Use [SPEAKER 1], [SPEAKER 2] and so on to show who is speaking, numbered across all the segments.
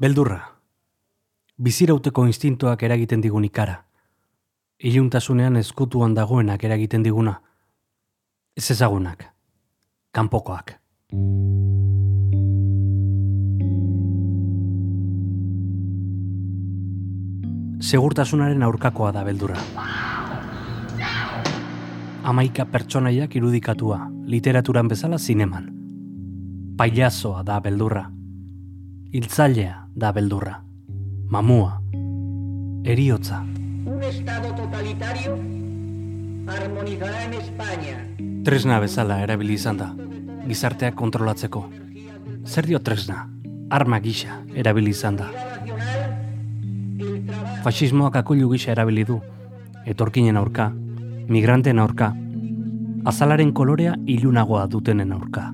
[SPEAKER 1] Beldurra. Bizirauteko instintoak eragiten digun ikara. Iluntasunean ezkutuan dagoenak eragiten diguna. Ez ezagunak. Kanpokoak. Segurtasunaren aurkakoa da beldurra. Amaika pertsonaiak irudikatua, literaturan bezala zineman. Pailazoa da beldurra. Hiltzailea da beldurra. Mamua. Eriotza.
[SPEAKER 2] Un estado totalitario armonizará en España.
[SPEAKER 1] Tresna bezala erabili izan da. Gizarteak kontrolatzeko. Zer dio tresna? Arma gisa erabili izan da. Fasismoak akullu gisa erabili du. Etorkinen aurka, migranten aurka, azalaren kolorea ilunagoa dutenen aurka.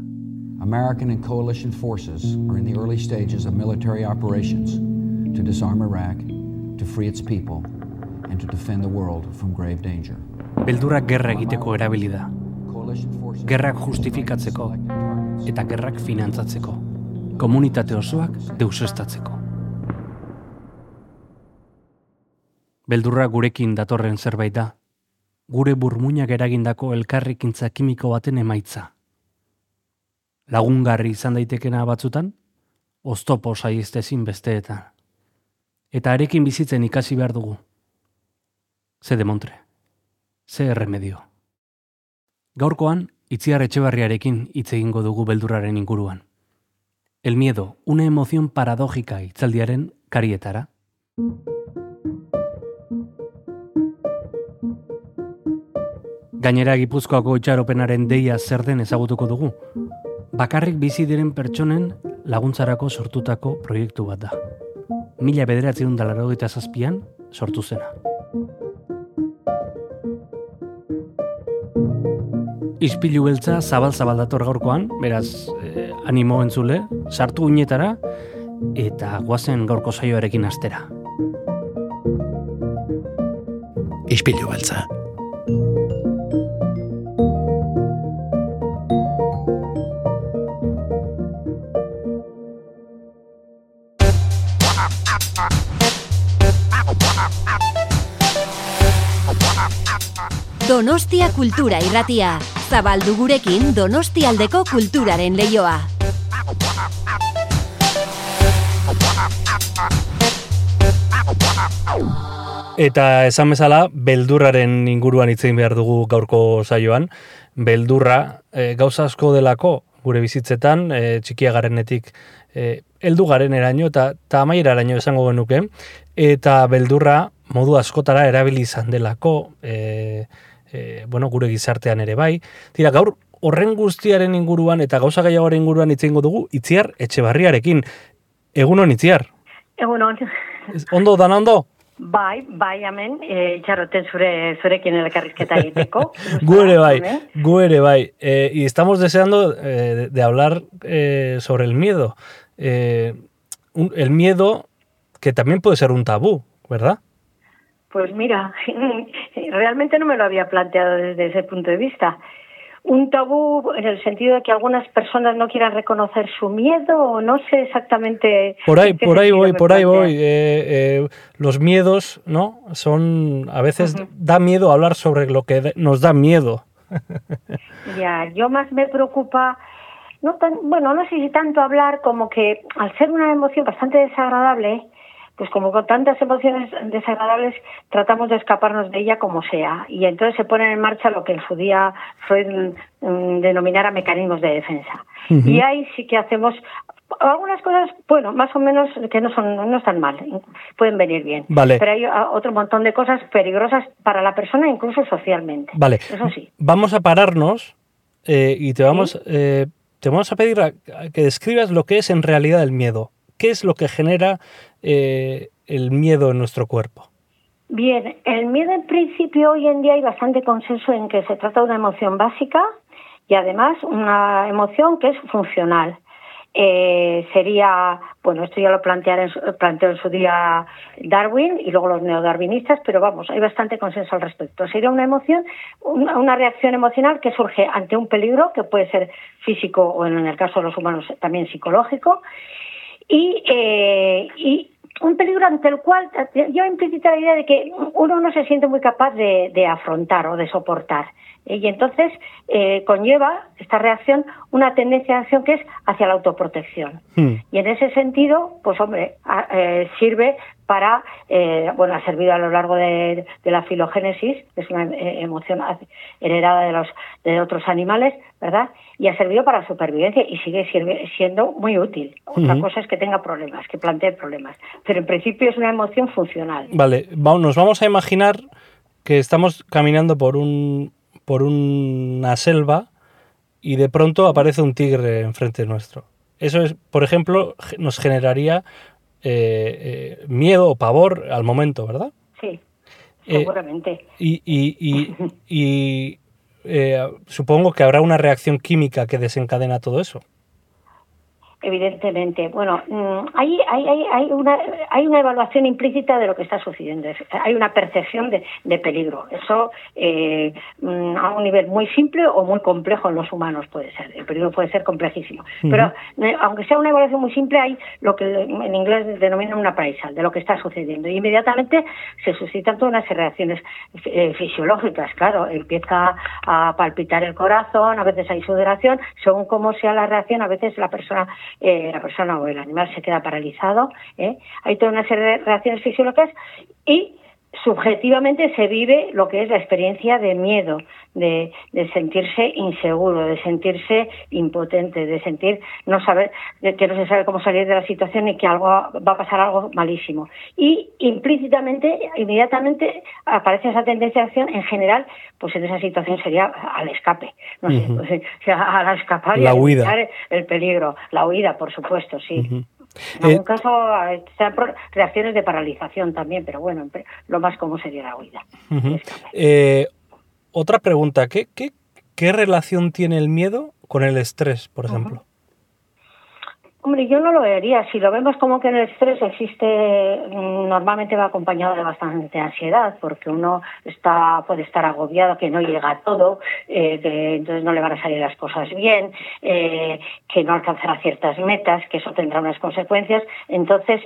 [SPEAKER 3] American and coalition forces are in the early stages of military operations to disarm Iraq, to free its people, and to defend the world from grave danger.
[SPEAKER 1] Beldurrak gerra egiteko erabili da. Gerrak justifikatzeko eta gerrak finantzatzeko. Komunitate osoak deusestatzeko. Beldurra gurekin datorren zerbait da. Gure burmuinak eragindako elkarrikintza kimiko baten emaitza. Lagungarri izan daitekena batzutan, oztopo saiestezin besteetan. Eta arekin bizitzen ikasi behar dugu. Ze demontre. Ze erremedio. Gaurkoan, itziar etxebarriarekin hitz egingo dugu beldurraren inguruan. El miedo, una emoción paradójica itzaldiaren karietara. Gainera Gipuzkoako itxaropenaren deia zer den ezagutuko dugu. Bakarrik bizi diren pertsonen laguntzarako sortutako proiektu bat da. Mila bederatzen da laurogeita zazpian sortu zena. Ispilu beltza zabal-zabal dator gaurkoan, beraz, eh, animo entzule, sartu unetara, eta guazen gaurko saioarekin astera.
[SPEAKER 4] Ispilu beltza.
[SPEAKER 5] Donostia Kultura Irratia. Zabaldu gurekin Donostialdeko kulturaren leioa.
[SPEAKER 1] Eta esan bezala, beldurraren inguruan hitzein behar dugu gaurko saioan. Beldurra, e, gauza asko delako gure bizitzetan, e, txikia garenetik e, heldu garen eraino eta amaiera eraino esango genuke. Eta beldurra modu askotara erabili izan delako, e, e, bueno, gure gizartean ere bai. Tira, gaur horren guztiaren inguruan eta gauza gehiagoaren inguruan hitzeingo dugu, itziar etxebarriarekin. Egunon itziar.
[SPEAKER 6] Egunon,
[SPEAKER 1] Ondo, dan ondo?
[SPEAKER 6] bai, bai, hemen, e, itxaroten zure, zurekin elkarrizketa egiteko.
[SPEAKER 1] Gu ere bai,
[SPEAKER 6] Eh?
[SPEAKER 1] gu ere bai. Eh, y estamos deseando eh, de, de hablar eh, sobre el miedo. Eh, un- el miedo que también puede ser un tabú, ¿verdad?
[SPEAKER 6] Pues mira, realmente no me lo había planteado desde ese punto de vista. Un tabú en el sentido de que algunas personas no quieran reconocer su miedo o no sé exactamente...
[SPEAKER 1] Por ahí, por ahí voy, por ahí voy. Eh, eh, los miedos, ¿no? Son, a veces da miedo hablar sobre lo que nos da miedo.
[SPEAKER 6] Ya, yo más me preocupa, no tan, bueno, no sé si tanto hablar como que al ser una emoción bastante desagradable, pues como con tantas emociones desagradables tratamos de escaparnos de ella como sea. Y entonces se ponen en marcha lo que en su día Freud mm, denominara mecanismos de defensa. Y ahí sí que hacemos algunas cosas, bueno, más o menos que no son no están mal, pueden venir bien.
[SPEAKER 1] Vale.
[SPEAKER 6] Pero hay ah, otro montón de cosas peligrosas para la persona, incluso socialmente.
[SPEAKER 1] Vale.
[SPEAKER 6] Eso sí.
[SPEAKER 1] Vamos a pararnos eh, y te vamos, eh, te vamos a pedir a- a que describas lo que es en realidad el miedo. ¿Qué es lo que genera eh, el miedo en nuestro cuerpo?
[SPEAKER 6] Bien, el miedo en principio hoy en día hay bastante consenso en que se trata de una emoción básica y además una emoción que es funcional. Eh, sería, bueno, esto ya lo plantearon planteó en su día Darwin y luego los neodarwinistas, pero vamos, hay bastante consenso al respecto. Sería una emoción, una reacción emocional que surge ante un peligro que puede ser físico o en el caso de los humanos también psicológico y, eh, un peligro ante el cual eh, yo implícita la idea de que uno no se siente muy capaz de afrontar o de soportar. Y entonces eh, conlleva esta reacción una tendencia de acción que es hacia la autoprotección.
[SPEAKER 1] Hmm.
[SPEAKER 6] Y en ese sentido, pues hombre, a- eh, sirve para, eh, bueno, ha servido a lo largo de, de la filogénesis, que es una eh, emoción heredada de los de otros animales, ¿verdad? Y ha servido para la supervivencia y sigue sirve- siendo muy útil. Otra cosa es que tenga problemas, que plantee problemas. Pero en principio es una emoción funcional.
[SPEAKER 1] Vale, va- nos vamos a imaginar que estamos caminando por un por una selva y de pronto aparece un tigre enfrente nuestro. Eso es, por ejemplo, nos generaría eh, eh, miedo o pavor al momento, ¿verdad?
[SPEAKER 6] Sí,
[SPEAKER 1] Eh,
[SPEAKER 6] seguramente.
[SPEAKER 1] Y, y- y- y, supongo que habrá una reacción química que desencadena todo eso.
[SPEAKER 6] Evidentemente. Bueno, mm, hay, hay, hay, hay, una, hay una evaluación implícita de lo que está sucediendo. Hay una percepción de, de peligro. Eso eh, mm, a un nivel muy simple o muy complejo en los humanos puede ser. El peligro puede ser complejísimo. Pero eh, aunque sea una evaluación muy simple, hay lo que en inglés denominan una appraisal de lo que está sucediendo. Y inmediatamente se suscitan todas unas reacciones eh, fisiológicas. Claro, empieza a palpitar el corazón, a veces hay sudoración. Según cómo sea la reacción, a veces la persona eh, la persona o el animal se queda paralizado. ¿eh? Hay toda una serie de reacciones fisiológicas y subjetivamente se vive lo que es la experiencia de miedo, de, de sentirse inseguro, de sentirse impotente, de sentir no saber, de que no se sabe cómo salir de la situación y que algo va a pasar algo malísimo. Y implícitamente, inmediatamente aparece esa tendencia de acción. En general, pues en esa situación sería al escape, no sé, pues, o sea, al escapar y
[SPEAKER 1] La
[SPEAKER 6] a
[SPEAKER 1] huida.
[SPEAKER 6] el peligro, la huida, por supuesto, sí. En algún
[SPEAKER 1] Eh,
[SPEAKER 6] caso eh, se pro- reacciones de paralización también, pero bueno, lo más común sería la huida.
[SPEAKER 1] Eh, otra pregunta, ¿qué, qué, qué relación tiene el miedo con el estrés, por ejemplo?
[SPEAKER 6] Hombre, yo no lo vería. Si lo vemos como que el estrés existe, mm, normalmente va acompañado de bastante ansiedad, porque uno está puede estar agobiado, que no llega a todo, eh, que entonces no le van a salir las cosas bien, eh, que no alcanzará ciertas metas, que eso tendrá unas consecuencias. Entonces,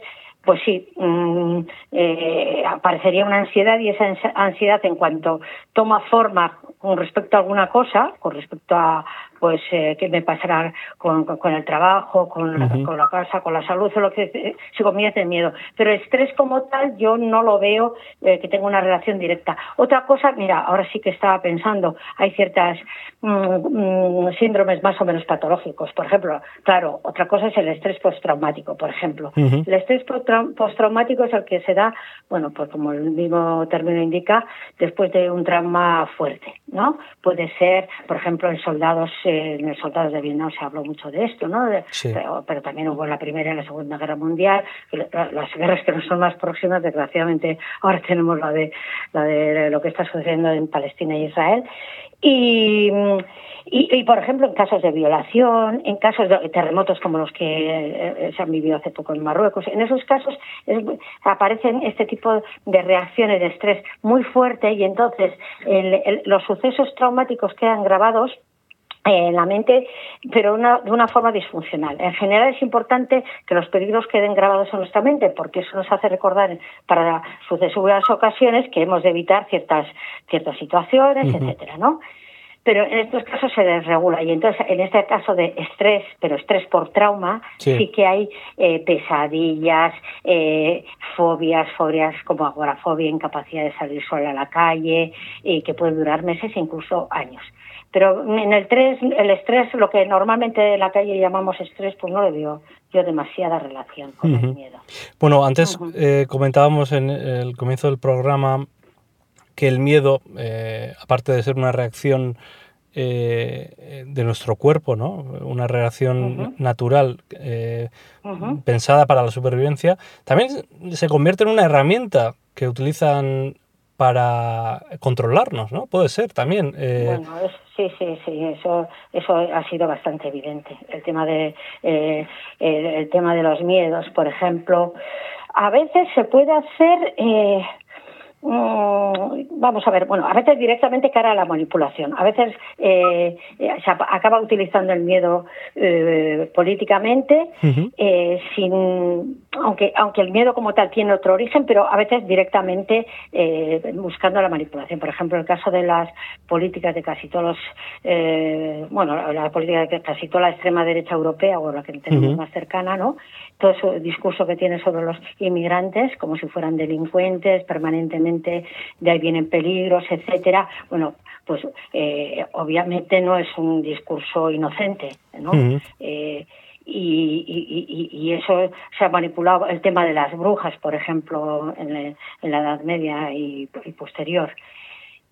[SPEAKER 6] pues sí, mm, eh, aparecería una ansiedad y esa ansi- ansiedad en cuanto toma forma con respecto a alguna cosa, con respecto a pues eh, qué me pasará con, con- el trabajo, con, la-
[SPEAKER 1] Ujú.
[SPEAKER 6] con la casa, con la salud, o lo que eh, se en miedo. Pero estrés como tal yo no lo veo eh, que tenga una relación directa. Otra cosa, mira, ahora sí que estaba pensando, hay ciertas mm, mm, síndromes más o menos patológicos. Por ejemplo, claro, otra cosa es el estrés postraumático, por ejemplo. El estrés postrau- postraumático es el que se da, bueno, pues como el mismo término indica, después de un trauma fuerte, ¿no? Puede ser, por ejemplo, en soldados, eh, en los soldados de Vietnam se habló mucho de esto, ¿no?
[SPEAKER 1] Sí.
[SPEAKER 6] pero, pero también hubo la Primera y la Segunda Guerra Mundial, las guerras que nos son más próximas, desgraciadamente, ahora tenemos la de, la de lo que está sucediendo en Palestina e Israel. Y, y, y, por ejemplo, en casos de violación, en casos de terremotos como los que eh, se han vivido hace poco en Marruecos, en esos casos es- aparecen este tipo de reacciones de estrés muy fuerte y entonces el- el- los sucesos traumáticos quedan grabados en la mente, pero una, de una forma disfuncional. En general es importante que los peligros queden grabados en nuestra mente, porque eso nos hace recordar para sucesivas ocasiones que hemos de evitar ciertas, ciertas situaciones,
[SPEAKER 1] Ujú.
[SPEAKER 6] etcétera, ¿no? Pero en estos casos se desregula y entonces en este caso de estrés, pero estrés por trauma,
[SPEAKER 1] Sí.
[SPEAKER 6] sí, que hay eh, pesadillas, eh, fobias, fobias como agorafobia, incapacidad de salir sola a la calle, y que pueden durar meses e incluso años. Pero en el, tres, el estrés, lo que normalmente en la calle llamamos estrés, pues no le veo yo demasiada relación con el miedo.
[SPEAKER 1] Bueno, antes eh, comentábamos en el comienzo del programa que el miedo, eh, aparte de ser una reacción eh, de nuestro cuerpo, ¿no? Una reacción natural eh, pensada para la supervivencia, también se convierte en una herramienta que utilizan para controlarnos, ¿no? Puede ser también. eh,
[SPEAKER 6] Bueno, sí, sí, sí, eso, eso ha sido bastante evidente. El tema de, eh, el, el tema de los miedos, por ejemplo, a veces se puede hacer, eh, vamos a ver, bueno, a veces directamente cara a la manipulación, a veces eh, eh, se acaba utilizando el miedo eh, políticamente eh, sin aunque, aunque el miedo como tal tiene otro origen, pero a veces directamente eh, buscando la manipulación. Por ejemplo, el caso de las políticas de casi todos los, bueno, la, política de casi toda la extrema derecha europea o la que tenemos más cercana, ¿no? Todo ese discurso que tiene sobre los inmigrantes como si fueran delincuentes, permanentemente de ahí vienen peligros, etcétera. Bueno, pues eh, obviamente no es un discurso inocente, ¿no? eh, y, y, eso se ha manipulado el tema de las brujas, por ejemplo, en, la Edad Media y, posterior.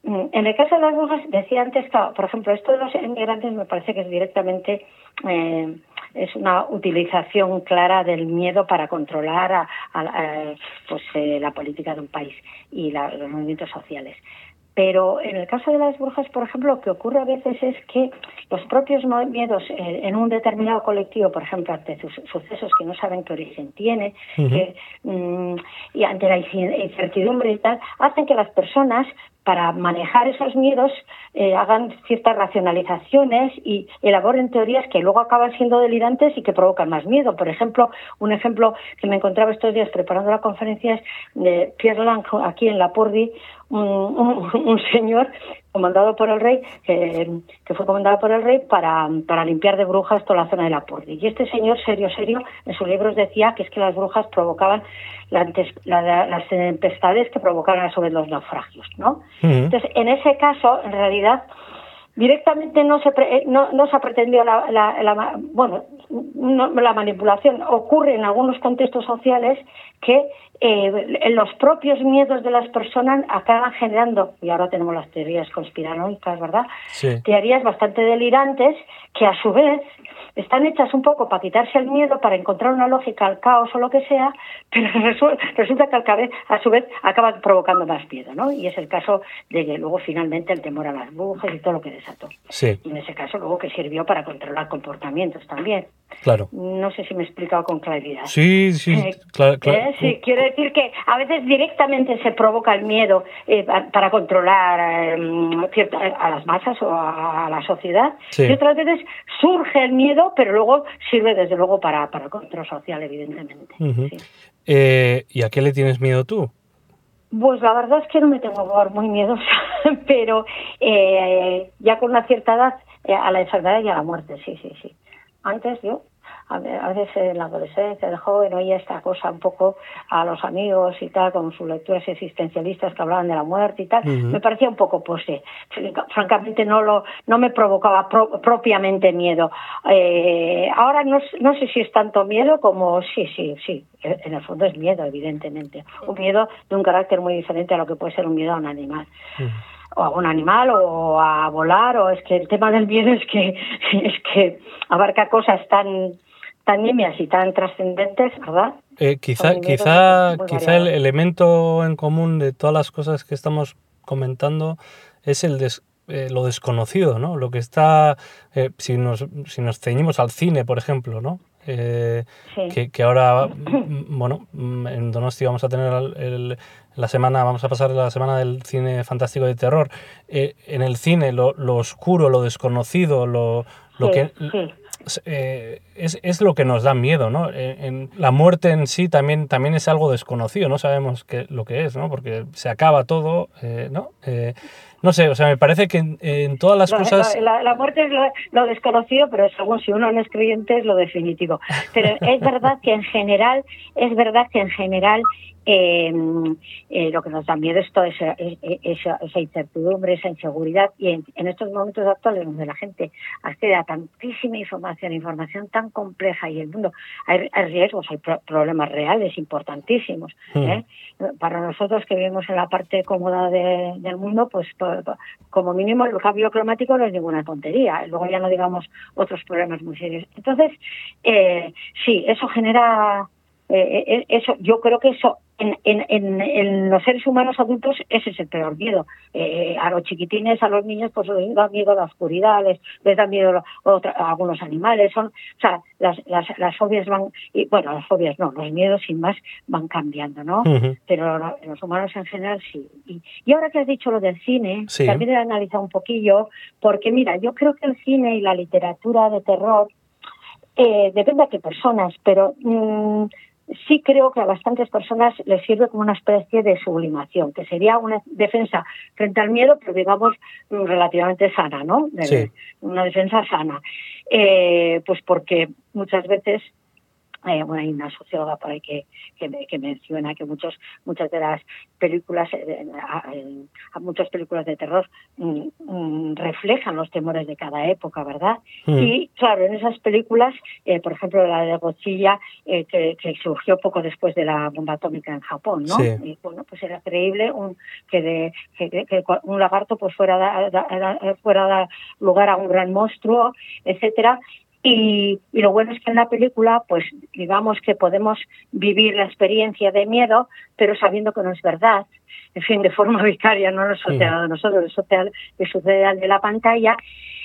[SPEAKER 6] Mm, en el caso de las brujas, decía antes, que, por ejemplo, esto de los inmigrantes me parece que es directamente eh, es una utilización clara del miedo para controlar a, pues, eh, la política de un país y los movimientos sociales. Pero en el caso de las brujas, por ejemplo, lo que ocurre a veces es que los propios miedos eh, en un determinado colectivo, por ejemplo, ante sucesos que no saben qué origen tiene, mm, y ante la incertidumbre y tal, hacen que las personas para manejar esos miedos eh, hagan ciertas racionalizaciones y elaboren teorías que luego acaban siendo delirantes y que provocan más miedo. Por ejemplo, un ejemplo que me encontraba estos días preparando la conferencia es de Pierre Lang, aquí en La Pordi, un, señor comandado por el rey, que, fue comandado por el rey para, para limpiar de brujas toda la zona de la Pordi. Y este señor, serio, serio, en sus libros decía que es que las brujas provocaban las tempestades que provocaban a su vez los naufragios, ¿no? Entonces, en ese caso, en realidad, directamente no se eh, no, no se ha pretendido la, la, bueno la manipulación ocurre en algunos contextos sociales que eh, los propios miedos de las personas acaban generando y ahora tenemos las teorías conspiranoicas verdad teorías bastante delirantes que a su vez están hechas un poco para quitarse el miedo, para encontrar una lógica al caos o lo que sea, pero resulta que a su vez acaban provocando más miedo, ¿no? Y es el caso de que luego finalmente el temor a las brujas y todo lo que desató.
[SPEAKER 1] Sí.
[SPEAKER 6] Y en ese caso luego que sirvió para controlar comportamientos también.
[SPEAKER 1] Claro.
[SPEAKER 6] No sé si me he explicado con claridad.
[SPEAKER 1] Sí, sí,
[SPEAKER 6] eh,
[SPEAKER 1] claro,
[SPEAKER 6] eh, sí, quiero decir que a veces directamente se provoca el miedo eh, para controlar a las masas o a, la sociedad y otras veces surge el miedo, pero luego sirve desde luego para, para control social, evidentemente.
[SPEAKER 1] ¿Y a qué le tienes miedo tú?
[SPEAKER 6] Pues la verdad es que no me tengo por muy miedosa, pero ya con una cierta edad a la enfermedad y a la muerte, sí, sí, sí. Antes yo, a veces en la adolescencia, de joven, oía esta cosa un poco a los amigos y tal, con sus lecturas existencialistas que hablaban de la muerte y tal, me parecía un poco, pues francamente no lo no me provocaba propiamente miedo. Eh, ahora no, no sé si es tanto miedo como sí, sí, sí, en el fondo es miedo, evidentemente. Un miedo de un carácter muy diferente a lo que puede ser un miedo a un animal o a un animal o a volar o es que el tema del miedo es que es que abarca cosas tan tan nimias y tan trascendentes, ¿verdad?
[SPEAKER 1] Eh, quizá quizá quizá el elemento en común de todas las cosas que estamos comentando es el eh, lo desconocido, ¿no? Lo que está, eh, si, nos, si nos ceñimos al cine, por ejemplo, ¿no? Eh, que, que, ahora, bueno, en Donosti vamos a tener el, la semana, vamos a pasar la semana del cine fantástico de terror. Eh, en el cine, lo, lo, oscuro, lo desconocido, lo, lo que... Eh, es, es, lo que nos da miedo, ¿no? En, la muerte en sí también, también es algo desconocido, no sabemos qué, lo que es, ¿no? Porque se acaba todo, ¿no? No sé, o sea, me parece que en, todas las cosas...
[SPEAKER 6] La, muerte es lo, desconocido, pero según si uno no es creyente es lo definitivo. Pero es verdad que en general, es verdad que en general eh, eh, lo que nos da miedo es toda esa, esa, incertidumbre, esa inseguridad y en, estos momentos actuales donde la gente accede a tantísima información, información tan compleja y el mundo, hay, riesgos, hay problemas reales importantísimos. Hmm. ¿eh? Para nosotros que vivimos en la parte cómoda del mundo, pues como mínimo el cambio climático no es ninguna tontería. Luego ya no digamos otros problemas muy serios. Entonces, eh, sí, eso genera eh, eh, eso, yo creo que eso en, en, en, los seres humanos adultos ese es el peor miedo. Eh, a los chiquitines, a los niños, pues les da miedo la oscuridad, les, les da miedo a algunos animales. Son, o sea, las, las, las fobias van, y, bueno, las fobias no, los miedos sin más van cambiando, ¿no? Pero los humanos en general sí. Y, y, ahora que has dicho lo del cine, también he analizado un poquillo, porque mira, yo creo que el cine y la literatura de terror, eh, depende de qué personas, pero... Mm, sí creo que a bastantes personas les sirve como una especie de sublimación, que sería una defensa frente al miedo, pero digamos mm, relativamente sana, ¿no? De-
[SPEAKER 1] Sí.
[SPEAKER 6] Una defensa sana. Eh, pues porque muchas veces eh, bueno, hay una socióloga por ahí que, que, que menciona que muchos, muchas de las películas, eh, a, a muchas películas de terror mm, mm, reflejan los temores de cada época, ¿verdad?
[SPEAKER 1] Mm.
[SPEAKER 6] Y claro, en esas películas, eh, por ejemplo, la de Godzilla, eh, que, que surgió poco después de la bomba atómica en Japón, ¿no?
[SPEAKER 1] Sí.
[SPEAKER 6] Y bueno, pues era creíble un, que, de, que, un lagarto pues fuera da- da- da- fuera a dar lugar a un gran monstruo, etcétera. Y, y lo bueno es que en la película, pues digamos que podemos vivir la experiencia de miedo, pero sabiendo que no es verdad. En fin, de forma vicaria, no nos sucede a nosotros, le sucede, le sucede al de la pantalla.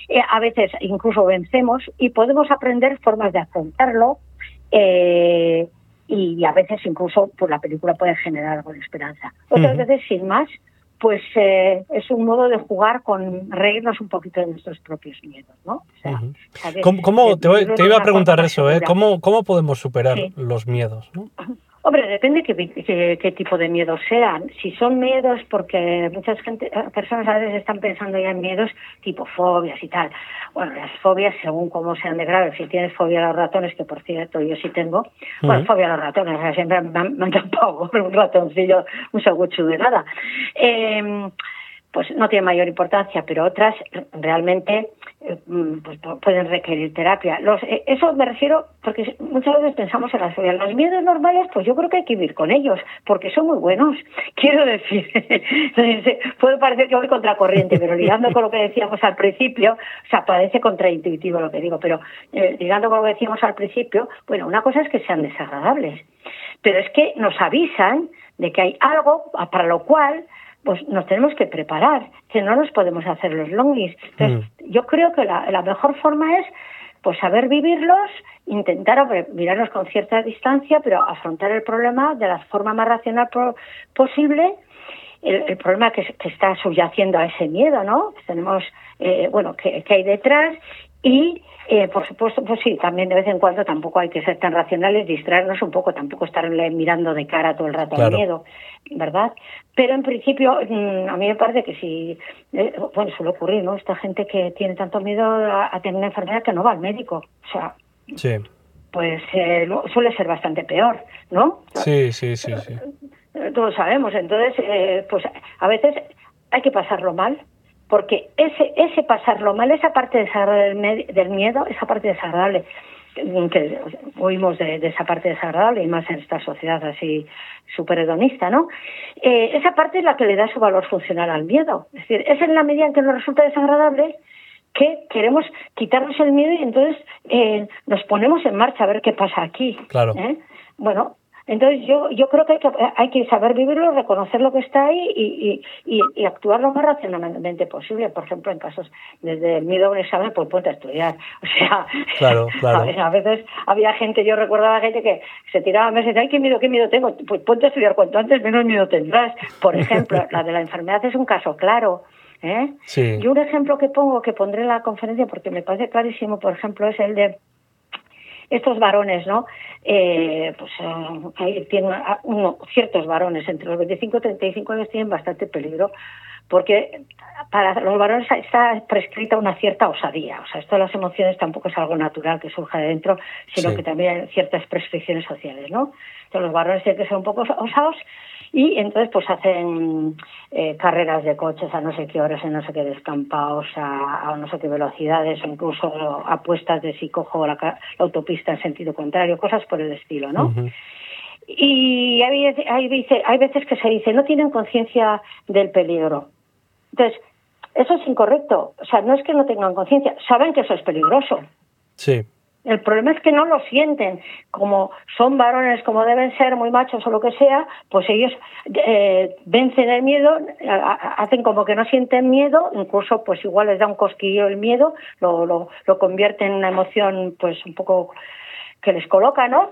[SPEAKER 6] Eh, a veces incluso vencemos y podemos aprender formas de afrontarlo. eh, y a veces incluso pues la película puede generar algo de esperanza. Otras veces, sin más, pues eh, es un modo de jugar con reírnos un poquito de nuestros propios miedos, ¿no? O sea,
[SPEAKER 1] ¿Cómo, cómo- te, te iba a preguntar eso, ¿eh? ¿Cómo, ¿Cómo podemos superar
[SPEAKER 6] Sí.
[SPEAKER 1] los miedos? ¿no?
[SPEAKER 6] Hombre, depende qué, qué, qué tipo de miedos sean. Si son miedos, porque muchas gente, personas a veces están pensando ya en miedos tipo fobias y tal. Bueno, las fobias, según cómo sean de graves, si tienes fobia a los ratones, que por cierto yo sí tengo, bueno, fobia a los ratones, o sea, siempre me han, me un ratoncillo, un sagucho de nada. Eh, pues no tiene mayor importancia, pero otras realmente pues, pu- pueden requerir terapia. Los, eh, eso me refiero porque muchas veces pensamos en las. Los miedos normales, pues yo creo que hay que vivir con ellos, porque son muy buenos. Quiero decir, puede parecer que voy contracorriente, pero ligando con lo que decíamos al principio, o sea, parece contraintuitivo lo que digo, pero eh, ligando con lo que decíamos al principio, bueno, una cosa es que sean desagradables, pero es que nos avisan de que hay algo para lo cual pues nos tenemos que preparar, que no nos podemos hacer los longis. Entonces, yo creo que la, la mejor forma es pues saber vivirlos, intentar hombre, mirarlos con cierta distancia, pero afrontar el problema de la forma más racional po- posible. El, el problema que, que está subyaciendo a ese miedo, ¿no? Que tenemos, eh, bueno, que, que hay detrás y eh, por supuesto, pues sí, también de vez en cuando tampoco hay que ser tan racionales, distraernos un poco, tampoco estar mirando de cara todo el rato
[SPEAKER 1] Claro.
[SPEAKER 6] al miedo, ¿verdad? Pero en principio, mm, a mí me parece que si, eh, bueno, suele ocurrir, ¿no? Esta gente que tiene tanto miedo a, a tener una enfermedad que no va al médico, o sea,
[SPEAKER 1] Sí,
[SPEAKER 6] pues eh, suele ser bastante peor, ¿no?
[SPEAKER 1] sí, sí, sí. sí.
[SPEAKER 6] Eh, Todos sabemos, entonces, eh, pues a veces hay que pasarlo mal, porque ese ese pasarlo mal, esa parte desagradable del, miedo, esa parte desagradable, mm, que oímos de, de esa parte desagradable, y más en esta sociedad así súper hedonista, ¿no? Eh, esa parte es la que le da su valor funcional al miedo. Es decir, es en la medida en que nos resulta desagradable que queremos quitarnos el miedo y entonces eh, nos ponemos en marcha a ver qué pasa aquí.
[SPEAKER 1] Claro.
[SPEAKER 6] ¿eh? Bueno, entonces yo yo creo que hay que, hay que saber vivirlo, reconocer lo que está ahí y, y, y, y actuar lo más racionalmente posible. Por ejemplo, en casos desde el miedo a un examen, pues ponte a estudiar. O sea,
[SPEAKER 1] Claro, claro.
[SPEAKER 6] A, veces había gente, yo recordaba gente que se tiraba meses, ay, qué miedo, qué miedo tengo. Pues ponte a estudiar cuanto antes, menos miedo tendrás. Por ejemplo, la de la enfermedad es un caso claro. ¿eh?
[SPEAKER 1] Sí.
[SPEAKER 6] Y un ejemplo que pongo, que pondré en la conferencia porque me parece clarísimo, por ejemplo, es el de estos varones, ¿no? Eh, pues eh, ahí tienen a- uno- ciertos varones entre los 25 y 35 años tienen bastante peligro porque para los varones está prescrita una cierta osadía. O sea, esto de las emociones tampoco es algo natural que surja de dentro, sino
[SPEAKER 1] Sí.
[SPEAKER 6] que también hay ciertas prescripciones sociales, ¿no? Entonces los varones tienen que ser un poco osados y entonces pues hacen eh, carreras de coches a no sé qué horas, en no sé qué descampados, a, a no sé qué velocidades, o incluso apuestas de si cojo la, la autopista en sentido contrario, cosas por el estilo, ¿no? Y hay, veces- hay, dice- hay veces que se dice, no tienen conciencia del peligro. Entonces, eso es incorrecto. O sea, no es que no tengan conciencia, saben que eso es peligroso.
[SPEAKER 1] Sí,
[SPEAKER 6] El problema es que no lo sienten. Como son varones, como deben ser, muy machos o lo que sea, pues ellos eh, vencen el miedo, a- hacen como que no sienten miedo, incluso pues igual les da un cosquillo el miedo, lo, lo, lo convierte en una emoción pues un poco que les coloca, ¿no?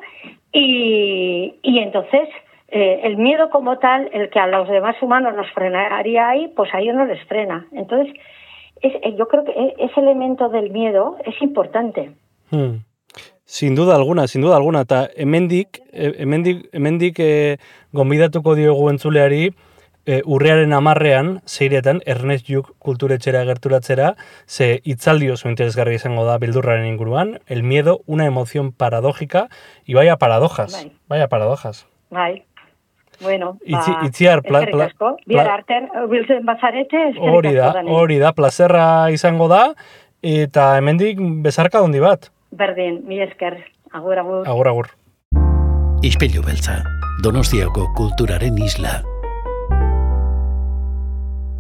[SPEAKER 6] Y, y entonces eh, el miedo como tal, el que a los demás humanos nos frenaría ahí, pues a ellos no les frena. Entonces, es- eh, yo creo que e- ese elemento del miedo es importante.
[SPEAKER 1] Mm. Sin duda alguna, sin duda alguna, eta hemendik, e, hemendik, hemendik e, gombidatuko diogu entzuleari, e, urrearen amarrean, zeiretan, Ernest Juk kulturetxera gerturatzera, ze itzaldi oso interesgarri izango da bildurraren inguruan, el miedo, una emoción paradójica, y vaya paradojas,
[SPEAKER 6] Bai.
[SPEAKER 1] vaya paradojas.
[SPEAKER 6] Bai. Bueno,
[SPEAKER 1] Itzi,
[SPEAKER 6] ba,
[SPEAKER 1] itziar, pla, pla, pla-
[SPEAKER 6] Bihar biltzen bazarete,
[SPEAKER 1] hori da, hori da, plazerra izango da, eta hemendik bezarka handi bat,
[SPEAKER 6] Berdin, mi esker. Agur, agur.
[SPEAKER 1] agur, agur.
[SPEAKER 4] Ispilu beltza, Donostiako kulturaren isla.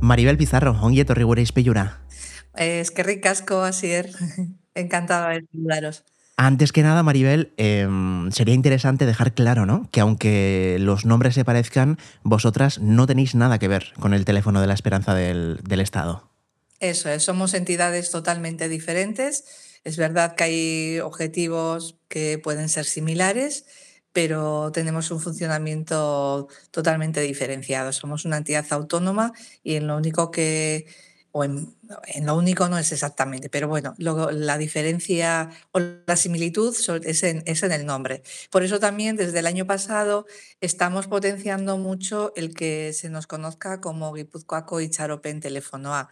[SPEAKER 7] Maribel Pizarro, ongi etorri gure izpilura.
[SPEAKER 8] Eh, eskerrik asko, Asier. Encantada de saludaros.
[SPEAKER 7] Antes que nada, Maribel, em, sería interesante dejar claro, ¿no? Que aunque los nombres se parezcan, vosotras no tenéis nada que ver con el teléfono de la esperanza del, del Estado.
[SPEAKER 8] Eso es, somos entidades totalmente diferentes. Es verdad que hay objetivos que pueden ser similares, pero tenemos un funcionamiento totalmente diferenciado. Somos una entidad autónoma y en lo único que, o en, lo único no es exactamente, pero bueno, lo- la diferencia o la similitud es en, es en el nombre. Por eso también desde el año pasado estamos potenciando mucho el que se nos conozca como Guipúzcoaco y Charopen Teléfono A,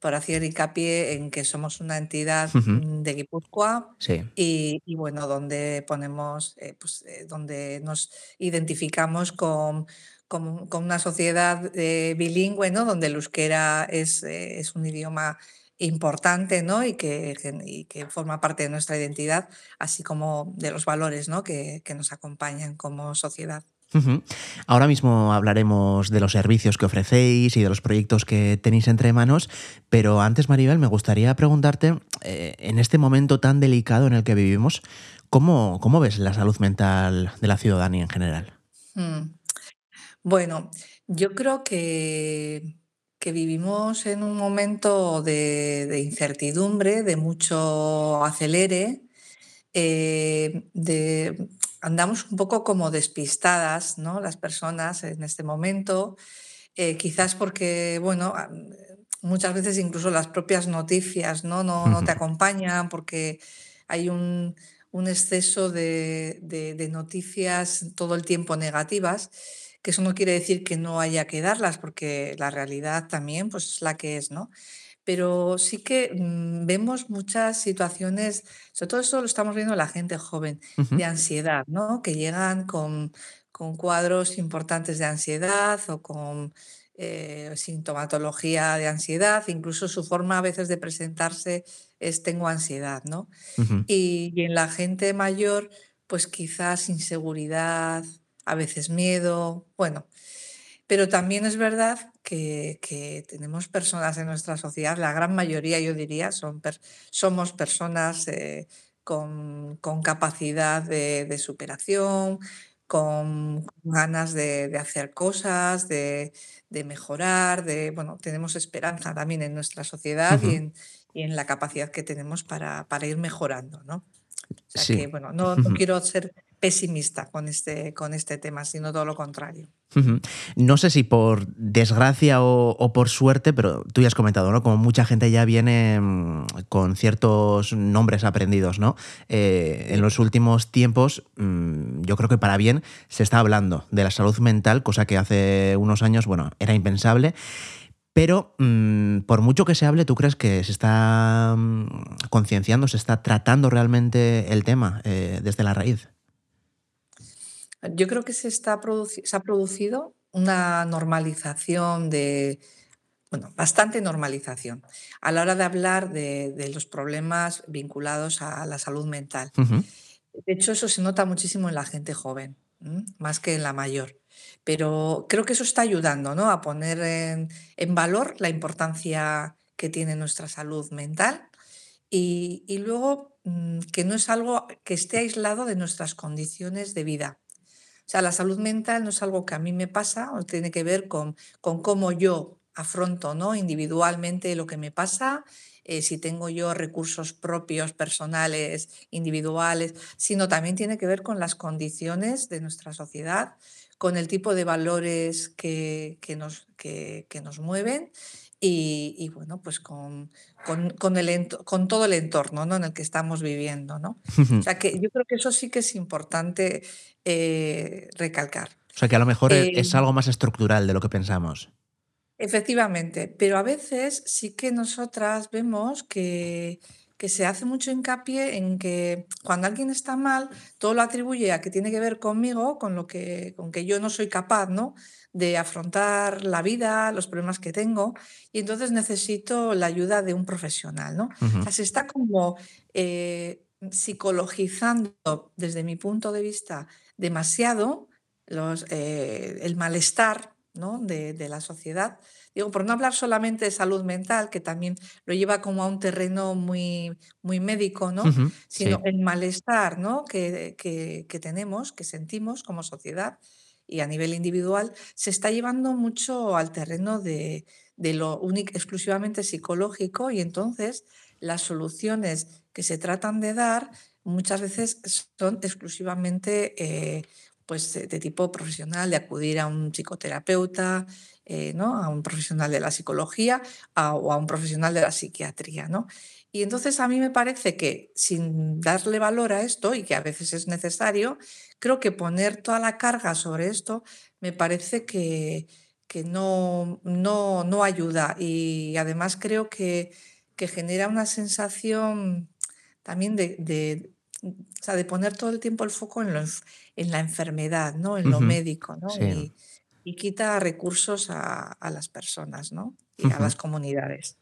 [SPEAKER 8] por hacer hincapié en que somos una entidad mm, de Guipúzcoa
[SPEAKER 7] Sí.
[SPEAKER 8] y, y, bueno, donde ponemos, eh, pues, eh, donde nos identificamos con, con- con una sociedad eh, bilingüe, ¿no? Donde el euskera es, es un idioma importante, ¿no? Y que, y que forma parte de nuestra identidad, así como de los valores, ¿no? Que, que nos acompañan como sociedad.
[SPEAKER 7] Ahora mismo hablaremos de los servicios que ofrecéis y de los proyectos que tenéis entre manos, pero antes, Maribel, me gustaría preguntarte, eh, en este momento tan delicado en el que vivimos, ¿cómo, cómo ves la salud mental de la ciudadanía en general?
[SPEAKER 8] Mm. Bueno, yo creo que, vivimos en un momento de, de incertidumbre, de mucho acelere, eh, de, andamos un poco como despistadas, ¿no? Las personas en este momento, eh, quizás porque, bueno, a- muchas veces incluso las propias noticias, ¿no? No, no te acompañan porque hay un, un exceso de, de- de noticias todo el tiempo negativas, que eso no quiere decir que no haya que darlas, porque la realidad también pues, es la que es, ¿no? Pero sí que mm, vemos muchas situaciones, sobre todo eso lo estamos viendo en la gente joven, de ansiedad, ¿no? Que llegan con, con cuadros importantes de ansiedad o con eh, sintomatología de ansiedad, incluso su forma a veces de presentarse es tengo ansiedad, ¿no? Y, y en la gente mayor, pues quizás inseguridad, a veces miedo, bueno, pero también es verdad que, que tenemos personas en nuestra sociedad, la gran mayoría yo diría, son per- somos personas eh, con, con capacidad de, de superación, con ganas de, de hacer cosas, de, de mejorar, de, bueno, tenemos esperanza también en nuestra sociedad y en, y en la capacidad que tenemos para, para ir mejorando, ¿no? O sea
[SPEAKER 7] Sí.
[SPEAKER 8] que, bueno, no, quiero ser pesimista con este, con este tema, sino todo lo contrario.
[SPEAKER 7] No sé si por desgracia o, por suerte, pero tú ya has comentado, ¿no? Como mucha gente ya viene mm, con ciertos nombres aprendidos, ¿no? Eh, en los últimos tiempos, mm, yo creo que para bien se está hablando de la salud mental, cosa que hace unos años, bueno, era impensable. Pero mm, por mucho que se hable, ¿tú crees que se está concienciando, se está tratando realmente el tema eh, desde la raíz?
[SPEAKER 8] Yo creo que se, está se ha producido una normalización de, bueno, bastante normalización a la hora de hablar de, de los problemas vinculados a la salud mental. De hecho, eso se nota muchísimo en la gente joven, ¿m? más que en la mayor. Pero creo que eso está ayudando, ¿no? a poner en, en valor la importancia que tiene nuestra salud mental y, y luego mm, que no es algo que esté aislado de nuestras condiciones de vida. Sea, la salud mental no es algo que a mí me pasa, o tiene que ver con, con cómo yo afronto ¿no? individualmente lo que me pasa, eh, si tengo yo recursos propios, personales, individuales, sino también tiene que ver con las condiciones de nuestra sociedad, con el tipo de valores que, que nos, que, que nos mueven y, bueno, pues con, con, el, con todo el entorno ¿no? en el que estamos viviendo. ¿no? O sea que yo creo que eso sí que es importante eh, recalcar.
[SPEAKER 7] O sea que a lo mejor e, es algo más estructural de lo que pensamos.
[SPEAKER 8] Efectivamente, pero a veces sí que nosotras vemos que, que se hace mucho hincapié en que cuando alguien está mal, todo lo atribuye a que tiene que ver conmigo, con lo que, con que yo no soy capaz, ¿no? De afrontar la vida, los problemas que tengo, y entonces necesito la ayuda de un profesional, ¿no? O sea, se está como eh, psicologizando, desde mi punto de vista, demasiado los, eh, el malestar ¿no? de, de, la sociedad. Digo, por no hablar solamente de salud mental, que también lo lleva como a un terreno muy, muy médico, ¿no? Sino el malestar ¿no? que, que, que tenemos, que sentimos como sociedad y a nivel individual, se está llevando mucho al terreno de, lo único, exclusivamente psicológico y entonces las soluciones que se tratan de dar muchas veces son exclusivamente eh, pues de tipo profesional, de acudir a un psicoterapeuta, eh, ¿no? a un profesional de la psicología o a un profesional de la psiquiatría. ¿no? Y entonces a mí me parece que sin darle valor a esto, y que a veces es necesario, creo que poner toda la carga sobre esto me parece que, que no, no, no, ayuda. Y además creo que, que genera una sensación también de, de, de, poner todo el tiempo el foco en, en la enfermedad, ¿no? en lo médico, ¿no? Y, y, quita recursos a, a, las personas ¿no? y a las comunidades.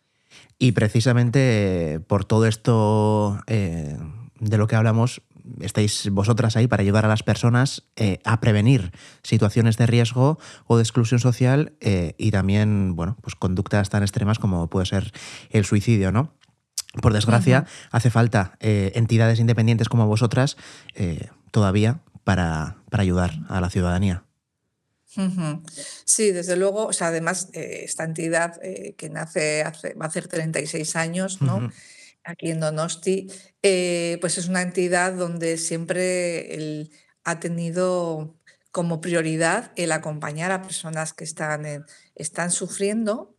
[SPEAKER 7] Y precisamente por todo esto eh, de lo que hablamos, estáis vosotras ahí para ayudar a las personas eh, a prevenir situaciones de riesgo o de exclusión social eh, y también, bueno, pues conductas tan extremas como puede ser el suicidio, ¿no? Por desgracia, hace falta entidades independientes como vosotras todavía para, para ayudar a la ciudadanía.
[SPEAKER 8] Sí, desde luego, o sea, además, eh, esta entidad eh, que nace hace, va a hacer 36 años, ¿no? Aquí en Donosti, eh, pues es una entidad donde siempre ha tenido como prioridad el acompañar a personas que están, están sufriendo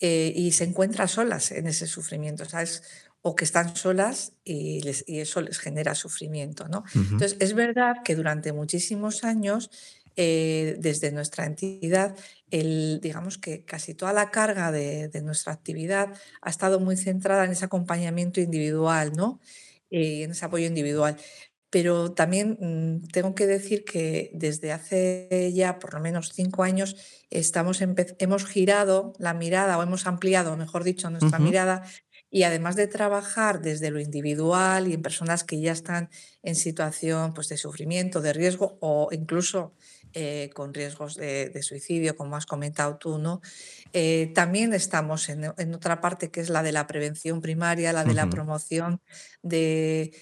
[SPEAKER 8] y se encuentran solas en ese sufrimiento, ¿sabes? O que están solas y, y eso les genera sufrimiento, ¿no? Entonces, es verdad que durante muchísimos años eh, desde nuestra entidad, el, digamos que casi toda la carga de, nuestra actividad ha estado muy centrada en ese acompañamiento individual, ¿no? Eh, en ese apoyo individual. Pero también mm, tengo que decir que desde hace ya por lo menos cinco años estamos hemos girado la mirada o hemos ampliado, mejor dicho, nuestra mirada y además de trabajar desde lo individual y en personas que ya están en situación pues, de sufrimiento, de riesgo o incluso eh, con riesgos de, suicidio, como has comentado tú, ¿no? Eh, también estamos en, otra parte que es la de la prevención primaria, la de la promoción de,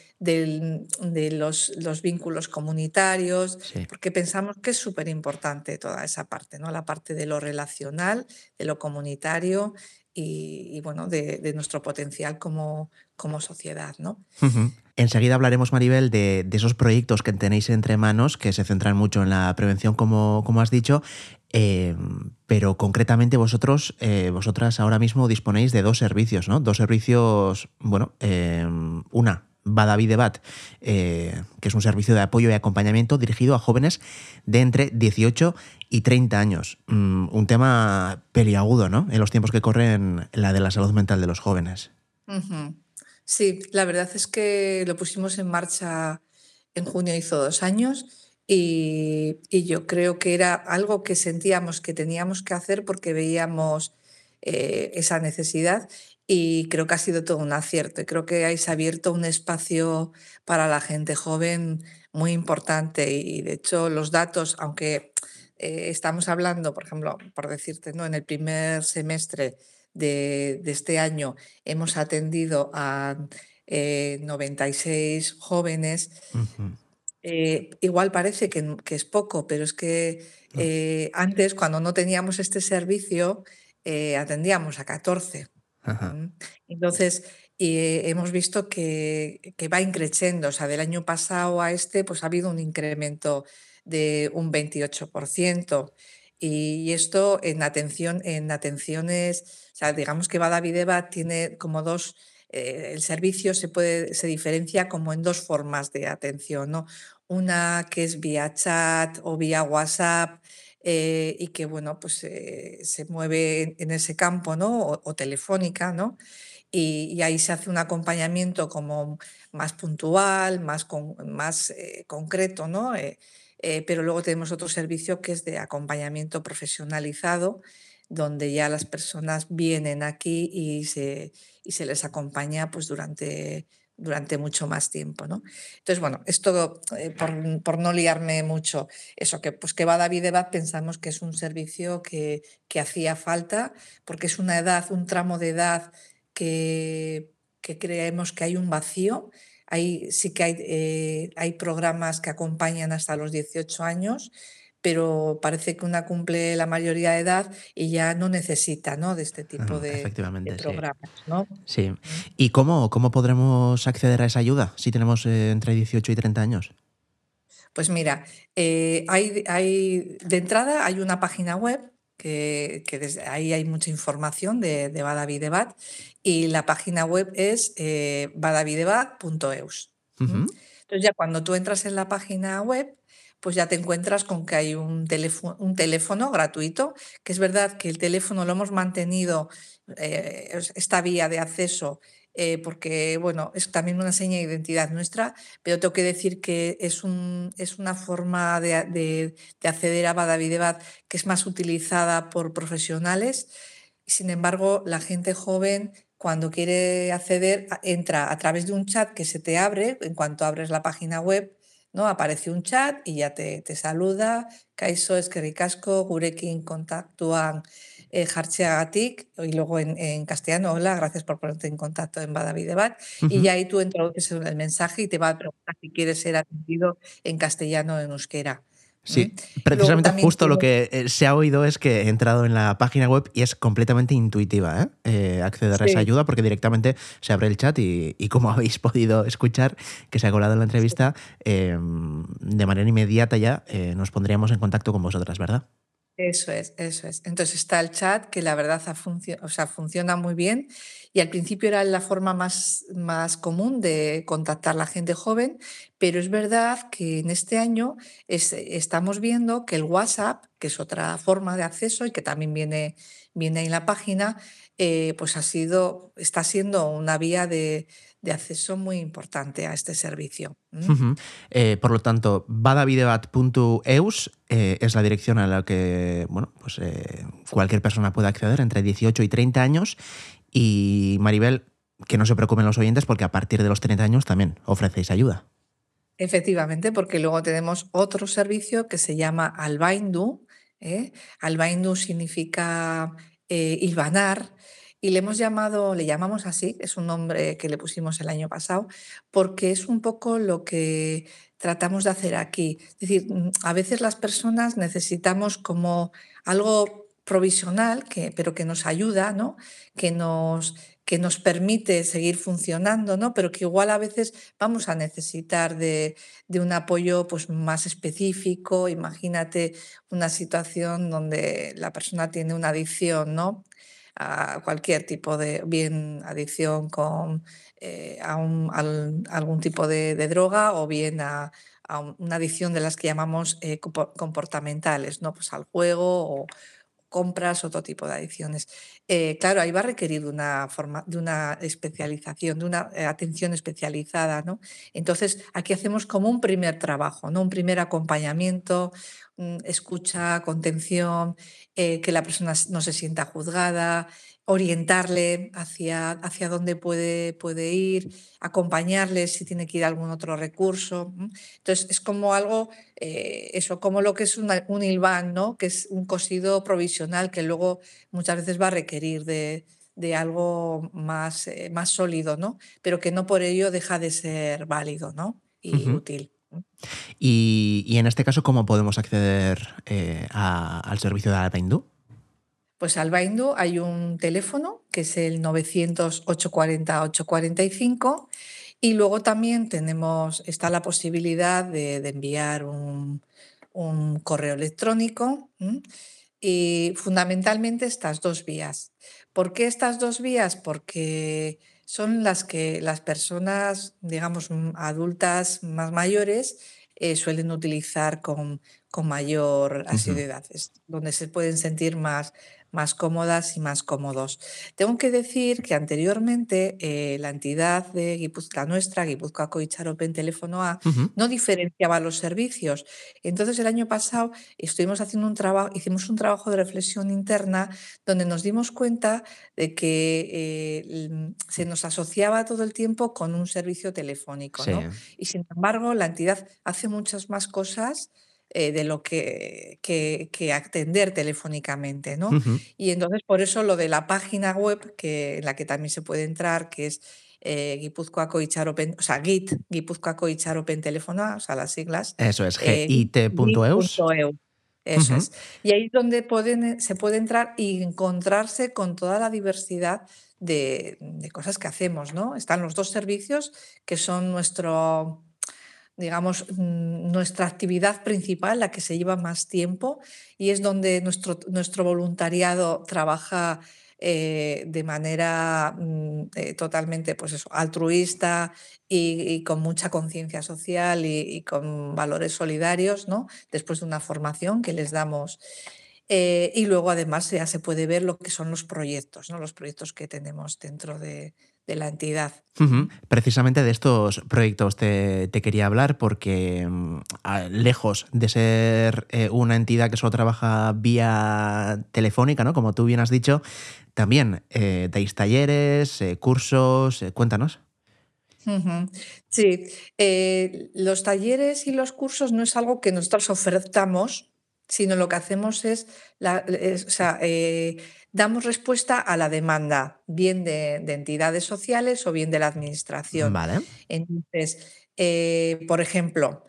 [SPEAKER 8] los, los, vínculos comunitarios, porque pensamos que es súper importante toda esa parte, ¿no? La parte de lo relacional, de lo comunitario y, bueno, de, nuestro potencial como, como sociedad, ¿no?
[SPEAKER 7] Enseguida hablaremos, Maribel, de, esos proyectos que tenéis entre manos, que se centran mucho en la prevención, como, como has dicho, em, pero concretamente vosotros, eh, vosotras ahora mismo disponéis de dos servicios, ¿no? Dos servicios, bueno, em, una, Badavi Debat, eh, que es un servicio de apoyo y acompañamiento dirigido a jóvenes de entre 18 y 30 años. Mm, un tema peliagudo, ¿no? En los tiempos que corren la de la salud mental de los jóvenes.
[SPEAKER 8] Sí, la verdad es que lo pusimos en marcha en junio, hizo dos años, y, yo creo que era algo que sentíamos que teníamos que hacer porque veíamos eh, esa necesidad y creo que ha sido todo un acierto. Y creo que habéis abierto un espacio para la gente joven muy importante y de hecho los datos, aunque eh, estamos hablando, por ejemplo, por decirte, ¿no? en el primer semestre de, este año hemos atendido a 96 eh, jóvenes. Eh, igual parece que, es poco, pero es que antes, cuando no teníamos este servicio, atendíamos a 14. Entonces, hemos visto que, va increciendo. O sea, del año pasado a este, pues ha habido un incremento de un 28%. Y esto en atención, en atenciones, o sea, digamos que Badavideva tiene como dos, eh, el servicio se puede, se diferencia como en dos formas de atención, ¿no? Una que es vía chat o vía WhatsApp, eh, y que, bueno, pues eh, se mueve en, ese campo, ¿no? O, o telefónica, ¿no? Y, y ahí se hace un acompañamiento como más puntual, más, con- más eh, concreto, ¿no? Eh, eh, pero luego tenemos otro servicio que es de acompañamiento profesionalizado, donde ya las personas vienen aquí y se, y se les acompaña pues, durante, durante mucho más tiempo. ¿no? Entonces, bueno, esto eh, por, por no liarme mucho, eso que pues que va David Evad pensamos que es un servicio que, que hacía falta, porque es una edad, un tramo de edad que, que creemos que hay un vacío. Sí que hay, eh, hay programas que acompañan hasta los 18 años, pero parece que una cumple la mayoría de edad y ya no necesita ¿no? de este tipo de, de
[SPEAKER 7] Efectivamente, sí.
[SPEAKER 8] programas. ¿no?
[SPEAKER 7] Sí. ¿Y cómo, cómo podremos acceder a esa ayuda si tenemos eh, entre 18 y 30 años?
[SPEAKER 8] Pues mira, eh, hay, hay, de entrada hay una página web que, que desde ahí hay mucha información de, de Badavidebat y la página web es eh, badavidebat.eus.
[SPEAKER 7] Ujú.
[SPEAKER 8] Entonces ya cuando tú entras en la página web, pues ya te encuentras con que hay un teléfono, gratuito, que es verdad que el teléfono lo hemos mantenido, eh, es- esta vía de acceso, eh, porque bueno, es también una seña de identidad nuestra, pero tengo que decir que es, un, es una forma de, de- de acceder a Badavidebat que es más utilizada por profesionales. Sin embargo, la gente joven, cuando quiere acceder, entra a través de un chat que se te abre en cuanto abres la página web. ¿No? Aparece un chat y ya te, te saluda. Kaixo, eskerrik asko, gurekin kontaktuan eh, y luego en, en castellano, hola, gracias por ponerte en contacto en Badavidebat. Y
[SPEAKER 7] Ujú.
[SPEAKER 8] ya ahí tú introduces el mensaje y te va a preguntar si quieres ser atendido en castellano o en euskera.
[SPEAKER 7] Sí, precisamente justo lo que eh, se ha oído es que he entrado en la página web y es completamente intuitiva ¿eh? Eh, acceder a esa ayuda porque directamente se abre el chat y, y como habéis podido escuchar que se ha colado en la entrevista, eh, de manera inmediata ya nos pondríamos en contacto con vosotras, ¿verdad?
[SPEAKER 8] Eso es, eso es. Entonces está el chat que la verdad o sea, funciona muy bien y al principio era la forma más, más común de contactar a la gente joven, pero es verdad que en este año es- estamos viendo que el WhatsApp, que es otra forma de acceso y que también viene, viene en la página, eh, pues ha sido, está siendo una vía de, de acceso muy importante a este servicio.
[SPEAKER 7] Eh, por lo tanto, badavidebat.eus eh, es la dirección a la que bueno, pues, eh, cualquier persona puede acceder entre 18 y 30 años. Y Maribel, que no se preocupen los oyentes porque a partir de los 30 años también ofrecéis ayuda.
[SPEAKER 8] Efectivamente, porque luego tenemos otro servicio que se llama Albaindu. ¿eh? Albaindu significa hilvanar y le hemos llamado, le llamamos así, es un nombre que le pusimos el año pasado, porque es un poco lo que tratamos de hacer aquí. Es decir, mm, a veces las personas necesitamos como algo provisional, que, pero que nos ayuda, ¿no? que, nos, que nos permite seguir funcionando, ¿no? pero que igual a veces vamos a necesitar de, de un apoyo pues, más específico. Imagínate una situación donde la persona tiene una adicción, ¿no? A cualquier tipo de, bien adicción con, eh, a, un- al- algún tipo de, de droga o bien a, a un- una adicción de las que llamamos eh, compo- comportamentales, ¿no? Pues al juego o compras, otro tipo de adicciones. Eh, claro, ahí va a requerir de una, forma, de una especialización, de una eh, atención especializada, ¿no? Entonces, aquí hacemos como un primer trabajo, ¿no? Un primer acompañamiento, mm, escucha, contención, eh, que la persona no se sienta juzgada, orientarle hacia, hacia dónde puede, puede ir, acompañarle si tiene que ir a algún otro recurso. Entonces, es como algo, eh, eso, como lo que es una- un hilván, ¿no? Que es un cosido provisional que luego muchas veces va a requerir de, de algo más, eh, más sólido, ¿no? Pero que no por ello deja de ser válido, ¿no? Y útil.
[SPEAKER 7] Y, y en este caso, ¿cómo podemos acceder eh, a- al servicio de Albaindú?
[SPEAKER 8] Pues al Baindu hay un teléfono que es el 900-840-845 y luego también tenemos, está la posibilidad de, de enviar un, un correo electrónico ¿m? y fundamentalmente estas dos vías. ¿Por qué estas dos vías? Porque son las que las personas, digamos, adultas más mayores eh, suelen utilizar con, con mayor asiduidad, es donde se pueden sentir más, más cómodas y más cómodos. Tengo que decir que anteriormente eh, la entidad de Guipúzcoa, nuestra, Guipúzcoa Itxaropen Teléfono A,
[SPEAKER 7] Ujú.
[SPEAKER 8] no diferenciaba los servicios. Entonces el año pasado estuvimos haciendo un trabajo, hicimos un trabajo de reflexión interna donde nos dimos cuenta de que eh, se nos asociaba todo el tiempo con un servicio telefónico,
[SPEAKER 7] Sí.
[SPEAKER 8] ¿no? Y sin embargo, la entidad hace muchas más cosas eh, de lo que, que, que atender telefónicamente, ¿no? Y entonces por eso lo de la página web, que, en la que también se puede entrar, que es eh, Guipúzcoako Itxaropen, o sea, Git, Guipúzcoako Itxaropen Telefonoa, o sea, las siglas,
[SPEAKER 7] Eso es,
[SPEAKER 8] eh,
[SPEAKER 7] git.eus.
[SPEAKER 8] git.eu. Eso es. Y ahí es donde pueden, se puede entrar y encontrarse con toda la diversidad de, de cosas que hacemos, ¿no? Están los dos servicios que son nuestro, digamos, mm, nuestra actividad principal, la que se lleva más tiempo y es donde nuestro, nuestro voluntariado trabaja eh, de manera mm, eh, totalmente pues eso, altruista y, con mucha conciencia social y, y con valores solidarios, ¿no? Después de una formación que les damos. Eh, y luego además ya se puede ver lo que son los proyectos, ¿no? Los proyectos que tenemos dentro de, de la entidad.
[SPEAKER 7] Precisamente de estos proyectos te, te quería hablar porque mm, a- lejos de ser eh, una entidad que solo trabaja vía telefónica, ¿no? Como tú bien has dicho, también eh, dais talleres, eh, cursos, eh, cuéntanos.
[SPEAKER 8] Sí, los talleres y los cursos no es algo que nosotros ofertamos, sino lo que hacemos es, la- es- o sea, damos respuesta a la demanda, bien de, de entidades sociales o bien de la administración.
[SPEAKER 7] Vale.
[SPEAKER 8] Entonces, eh, por ejemplo,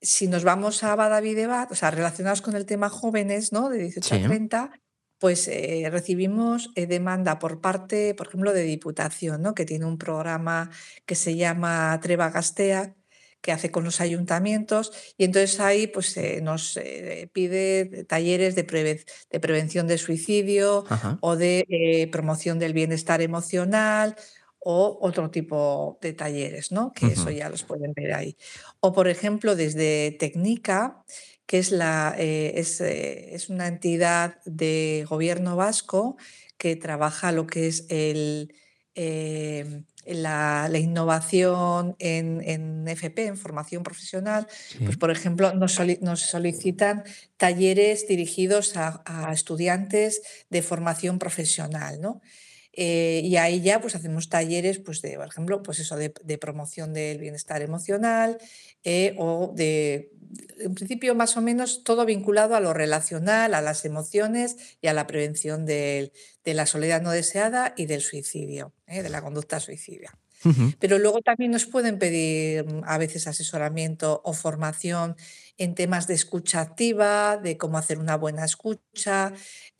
[SPEAKER 8] si nos vamos a Badavidebat, o sea, relacionados con el tema jóvenes, ¿no? De 18 a
[SPEAKER 7] Sí.
[SPEAKER 8] 30, pues eh, recibimos eh, demanda por parte, por ejemplo, de Diputación, ¿no? Que tiene un programa que se llama Treva Gastea, que hace con los ayuntamientos, y entonces ahí pues eh, nos eh, pide talleres de, preve- de prevención de suicidio
[SPEAKER 7] Ajá.
[SPEAKER 8] o de eh, promoción del bienestar emocional o otro tipo de talleres, ¿no? Que eso ya los pueden ver ahí. O, por ejemplo, desde Técnica, que es, la, eh, es, es una entidad de gobierno vasco que trabaja lo que es el, eh, la, la innovación en, en FP, en formación profesional.
[SPEAKER 7] Sí.
[SPEAKER 8] Pues, por ejemplo, nos, soli- nos solicitan talleres dirigidos a, a estudiantes de formación profesional, ¿no? Eh, y ahí ya pues hacemos talleres, pues de, por ejemplo, pues eso de, de promoción del bienestar emocional eh, o de, en principio más o menos todo vinculado a lo relacional, a las emociones y a la prevención de la soledad no deseada y del suicidio, eh, de la conducta suicida. Pero luego también nos pueden pedir mm, a veces asesoramiento o formación en temas de escucha activa, de cómo hacer una buena escucha,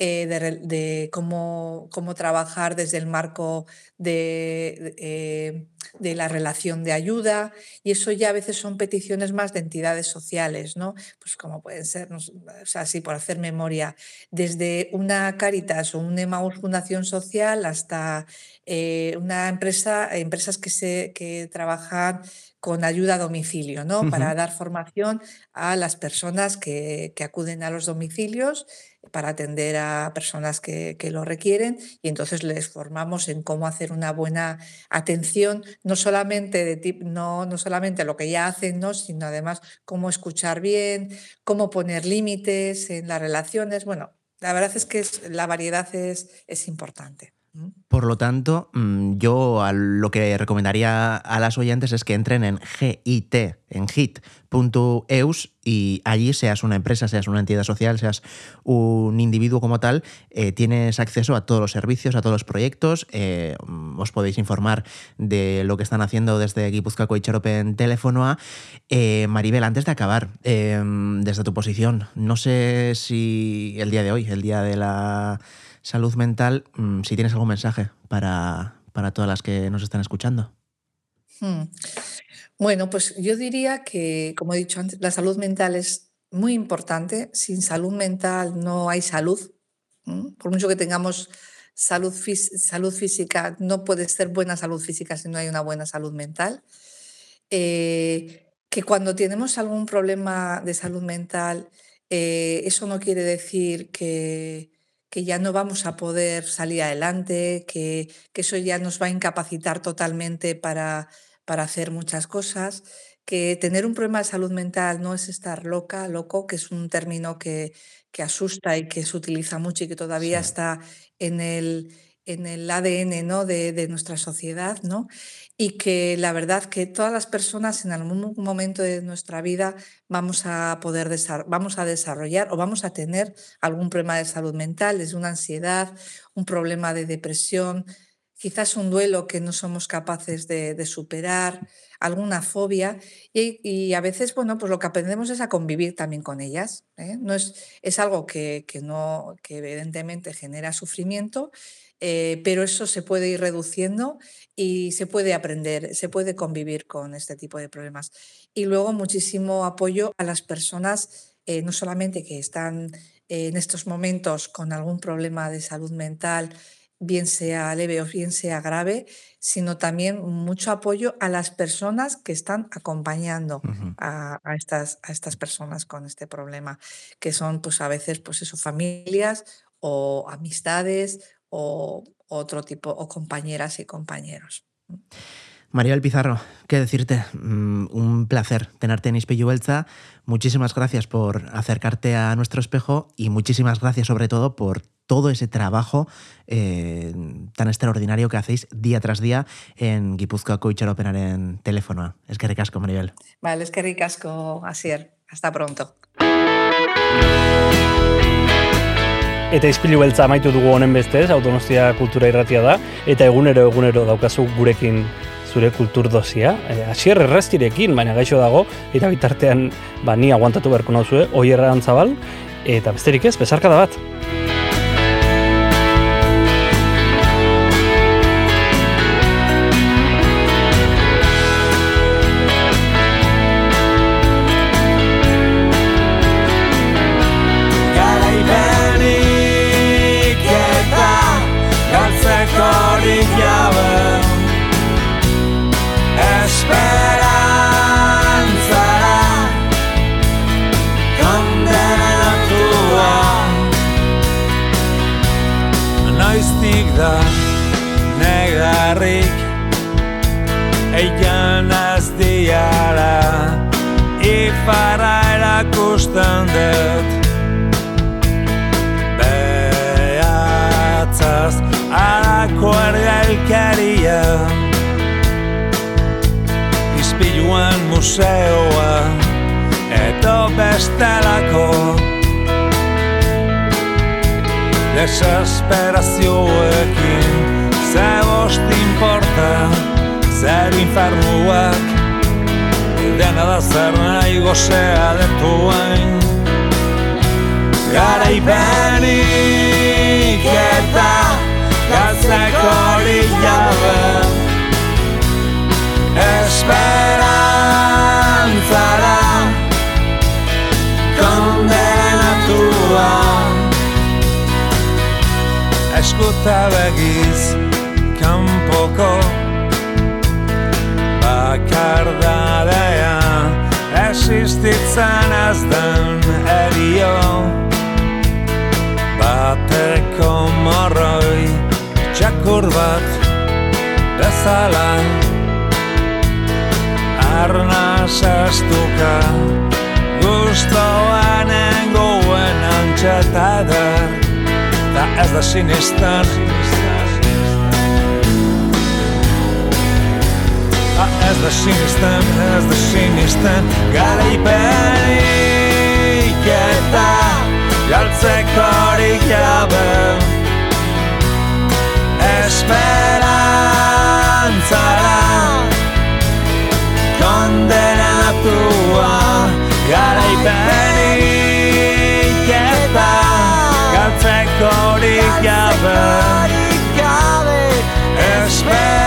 [SPEAKER 8] eh, de, cómo, cómo trabajar desde el marco de, de, eh, de la relación de ayuda. Y eso ya a veces son peticiones más de entidades sociales, ¿no? Pues como pueden ser, no o sea, así por hacer memoria, desde una Caritas o un Emmaus Fundación Social hasta eh, una empresa, empresas que, se, que trabajan con ayuda a domicilio, ¿no? Para dar formación a las personas que, que acuden a los domicilios para atender a personas que, que lo requieren y entonces les formamos en cómo hacer una buena atención, no solamente de tip- no, no solamente lo que ya hacen, ¿no? sino además cómo escuchar bien, cómo poner límites en las relaciones. Bueno, la verdad es que la variedad es, es importante.
[SPEAKER 7] Por lo tanto, mm, yo lo que recomendaría a las oyentes es que entren en GIT, en hit.eus y allí seas una empresa, seas una entidad social, seas un individuo como tal, eh, tienes acceso a todos los servicios, a todos los proyectos, eh, os podéis informar de lo que están haciendo desde Guipúzcoa Itxaropen Teléfono A. Eh, Maribel, antes de acabar, desde tu posición, no sé si el día de hoy, el día de la salud mental, mm, si tienes algún mensaje para, para todas las que nos están escuchando.
[SPEAKER 8] Hmm. Bueno, pues yo diría que, como he dicho antes, la salud mental es muy importante. Sin salud mental no hay salud. Por mucho que tengamos salud, física, no puede ser buena salud física si no hay una buena salud mental. Eh, que cuando tenemos algún problema de salud mental, eh, eso no quiere decir que, que, ya no vamos a poder salir adelante, que, que, eso ya nos va a incapacitar totalmente para, para hacer muchas cosas que tener un problema de salud mental no es estar loca, loco, que es un término que, que asusta y que se utiliza mucho y que todavía está en el, en el ADN ¿no? de, de, nuestra sociedad, ¿no? y que la verdad que todas las personas en algún momento de nuestra vida vamos a poder vamos a desarrollar o vamos a tener algún problema de salud mental, desde una ansiedad, un problema de depresión, quizás un duelo que no somos capaces de, de superar, alguna fobia y, a veces, bueno, pues lo que aprendemos es a convivir también con ellas. ¿eh? No es, es algo que, que, no, que evidentemente genera sufrimiento, eh, pero eso se puede ir reduciendo y se puede aprender, se puede convivir con este tipo de problemas. Y luego muchísimo apoyo a las personas, eh, no solamente que están en estos momentos con algún problema de salud mental, bien sea leve o bien sea grave, sino también mucho apoyo a las personas que están acompañando a, estas, a estas personas con este problema, que son pues a veces pues eso, familias o amistades o otro tipo, o compañeras y compañeros.
[SPEAKER 7] María del Pizarro, qué decirte, mm, un placer tenerte en Ispillu Belza. Muchísimas gracias por acercarte a nuestro espejo y muchísimas gracias sobre todo por todo ese trabajo eh, tan extraordinario que hacéis día tras día en Gipuzkoako en teléfono. Es que ricasco, Maribel.
[SPEAKER 8] Vale, es que ricasco, Asier. Hasta pronto.
[SPEAKER 9] Eta izpilu beltza amaitu dugu honen bestez, autonostia kultura irratia da, eta egunero egunero daukazu gurekin zure kultur dozia. E, asier erreztirekin, baina gaixo dago, eta bitartean ba, ni aguantatu beharko nauzue, oi erran zabal, eta besterik ez, bezarka da bat. I can as the ara I farà era costandet Beatzas Ara coarga el caria Ispilluan museoa Eto bestelako. Desesperazioekin Zebost importa Zebost importa Zer infernuak dena da zer nahi gozea detuain Garaipenik eta galtzeko hori jabe Esperantzara kondenatua. Eskuta begiz bakardadea Existitzen ez den erio. Bateko morroi txakur bat bezala. Arna sestuka Gustoan engoen antxetada Da. Ez da sinistan ez da sinisten, ez da sinisten Garaipenik eta jartzeko horik jabe Esperantzara kondenatua. Garaipenik eta jartzeko horik jabe Esperantzara